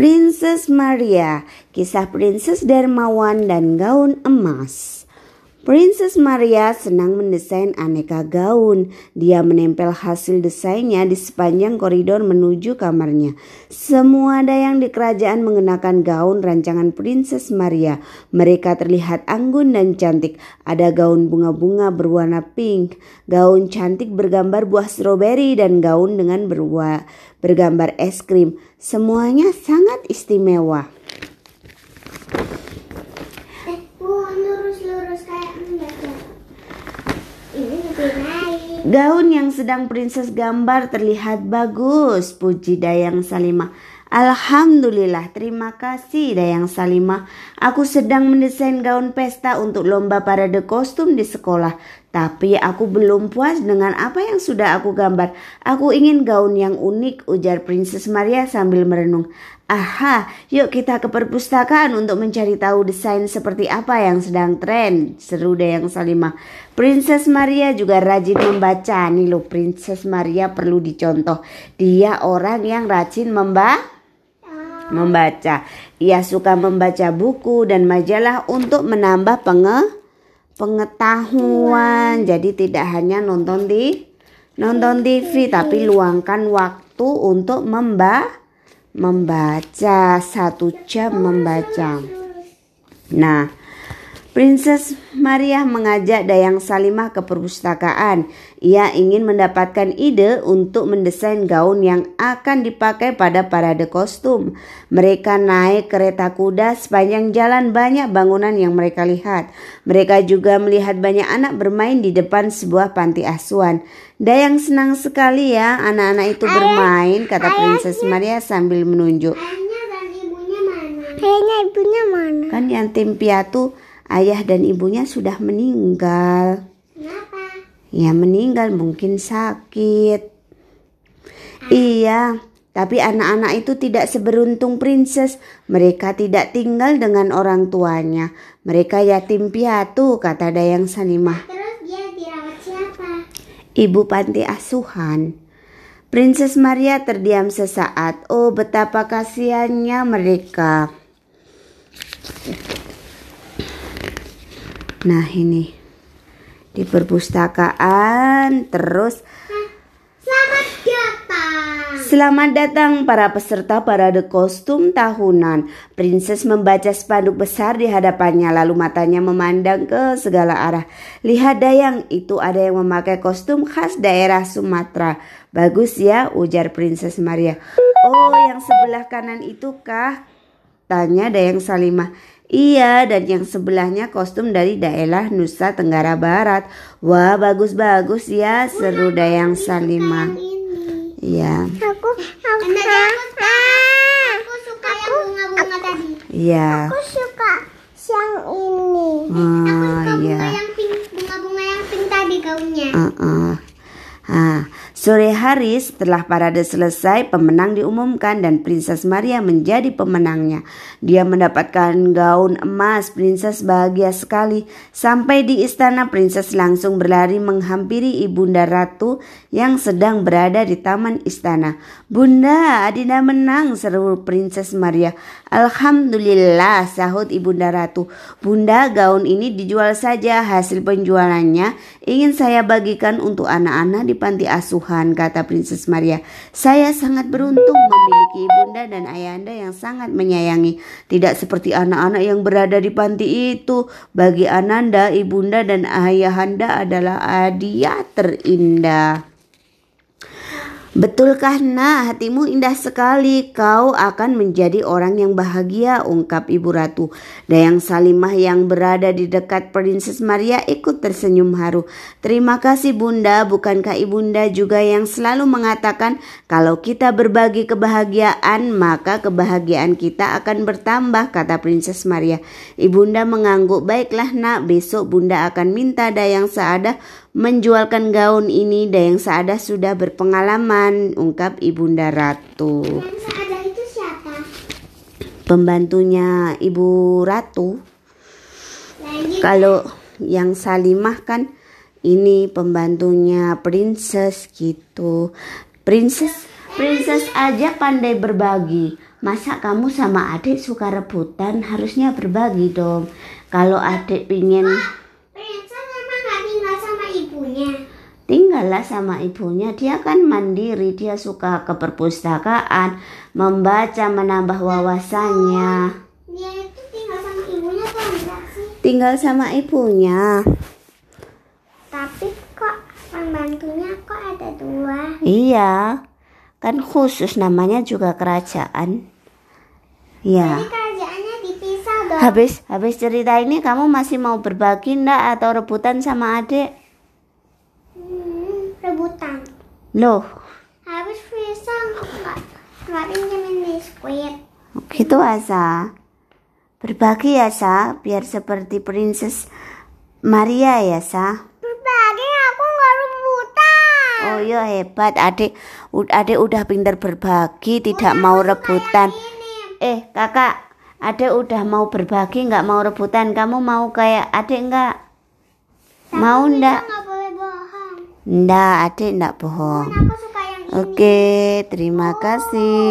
Princess Maria, kisah Princess Dermawan dan gaun emas. Princess Maria senang mendesain aneka gaun. Dia menempel hasil desainnya di sepanjang koridor menuju kamarnya. Semua dayang di kerajaan mengenakan gaun rancangan Princess Maria. Mereka terlihat anggun dan cantik. Ada gaun bunga-bunga berwarna pink, gaun cantik bergambar buah stroberi dan gaun dengan berwa bergambar es krim. Semuanya sangat istimewa. Gaun yang sedang princess gambar terlihat bagus, puji Dayang Salimah. Alhamdulillah, terima kasih Dayang Salimah. Aku sedang mendesain gaun pesta untuk lomba parade kostum di sekolah. Tapi aku belum puas dengan apa yang sudah aku gambar. Aku ingin gaun yang unik, ujar Princess Maria sambil merenung. Aha, yuk kita ke perpustakaan untuk mencari tahu desain seperti apa yang sedang tren, seru Dayang Salimah. Princess Maria juga rajin membaca. Nih loh, Princess Maria perlu dicontoh. Dia orang yang rajin memba membaca. Ia suka membaca buku dan majalah untuk menambah penge pengetahuan. Jadi tidak hanya nonton di nonton TV tapi luangkan waktu untuk membaca membaca satu jam membaca. Nah, Princess Maria mengajak Dayang Salimah ke perpustakaan. Ia ingin mendapatkan ide untuk mendesain gaun yang akan dipakai pada parade kostum. Mereka naik kereta kuda sepanjang jalan banyak bangunan yang mereka lihat. Mereka juga melihat banyak anak bermain di depan sebuah panti asuhan. Dayang senang sekali ya anak-anak itu bermain, kata Princess Maria sambil menunjuk. Kayaknya ibunya mana? Kan yang tim piatu ayah dan ibunya sudah meninggal. Kenapa? Ya meninggal mungkin sakit. Iya, tapi anak-anak itu tidak seberuntung princess. Mereka tidak tinggal dengan orang tuanya. Mereka yatim piatu, kata Dayang Sanimah. Terus dia dirawat siapa? Ibu panti asuhan. Princess Maria terdiam sesaat. Oh, betapa kasihannya mereka. Nah ini di perpustakaan terus Selamat datang. Selamat datang para peserta parade kostum tahunan. Princess membaca spanduk besar di hadapannya lalu matanya memandang ke segala arah. Lihat Dayang, itu ada yang memakai kostum khas daerah Sumatera. Bagus ya, ujar Princess Maria. Oh, yang sebelah kanan itu kah? Tanya Dayang Salimah. Iya, dan yang sebelahnya kostum dari daerah Nusa Tenggara Barat. Wah, bagus-bagus ya, seru Dayang Salimah. Ini. Iya, Aku, aku, aku, aku suka yang bunga-bunga tadi. iya. Aku suka yang ini. Ah, Bunga iya. yang pink, bunga-bunga yang pink tadi gaunnya. Uh-uh. Ah, sore hari setelah parade selesai, pemenang diumumkan dan Princess Maria menjadi pemenangnya. Dia mendapatkan gaun emas. Princess bahagia sekali. Sampai di istana, Princess langsung berlari menghampiri ibunda ratu yang sedang berada di taman istana. Bunda, Adinda menang, seru Princess Maria. Alhamdulillah, sahut ibunda ratu. Bunda, gaun ini dijual saja. Hasil penjualannya ingin saya bagikan untuk anak-anak di panti asuhan, kata Princess Maria. Saya sangat beruntung memiliki ibunda dan ayahanda yang sangat menyayangi. Tidak seperti anak-anak yang berada di panti itu. Bagi Ananda, ibunda dan ayahanda adalah hadiah terindah. Betulkah nak hatimu indah sekali Kau akan menjadi orang yang bahagia ungkap ibu ratu. Dayang Salimah yang berada di dekat Princess Maria ikut tersenyum haru. Terima kasih bunda. Bukankah ibunda juga yang selalu mengatakan Kalau kita berbagi kebahagiaan Maka kebahagiaan kita akan bertambah kata Princess Maria. Ibunda mengangguk Baiklah nak. Besok bunda akan minta Dayang Saadah menjualkan gaun ini Dayang Saadah sudah berpengalaman ungkap Ibunda Ratu Yang seada itu siapa? pembantunya Ibu Ratu Lagi kalau yang Salimah kan ini pembantunya princess gitu princess princess aja pandai berbagi Masa kamu sama adik suka rebutan? Harusnya berbagi dong. Kalau adik pingin Princess emang nggak tinggal sama ibunya. Tinggallah sama ibunya, dia kan mandiri, dia suka ke perpustakaan, membaca, menambah wawasannya. Dia itu tinggal sama ibunya tuh enggak sih? Tinggal sama ibunya. Tapi kok pembantunya kok ada dua? Iya, kan khusus namanya juga kerajaan. Ya. Jadi dipisah dong. Habis habis cerita ini kamu masih mau berbagi ndak atau rebutan sama adik? Rebutan. Loh, Habis bisa nggak nggak pinjemin biskuit. gitu Asa. Berbagi ya, Sa, biar seperti Princess Maria ya, Sa. Berbagi aku nggak rebutan. Oh iya hebat, adik adik udah pinter berbagi, tidak mau rebutan. Eh, kakak, adik udah mau berbagi, nggak mau rebutan. Kamu mau kayak adik nggak? Mau ndak? Ndak, adik ndak bohong. Oke, terima kasih.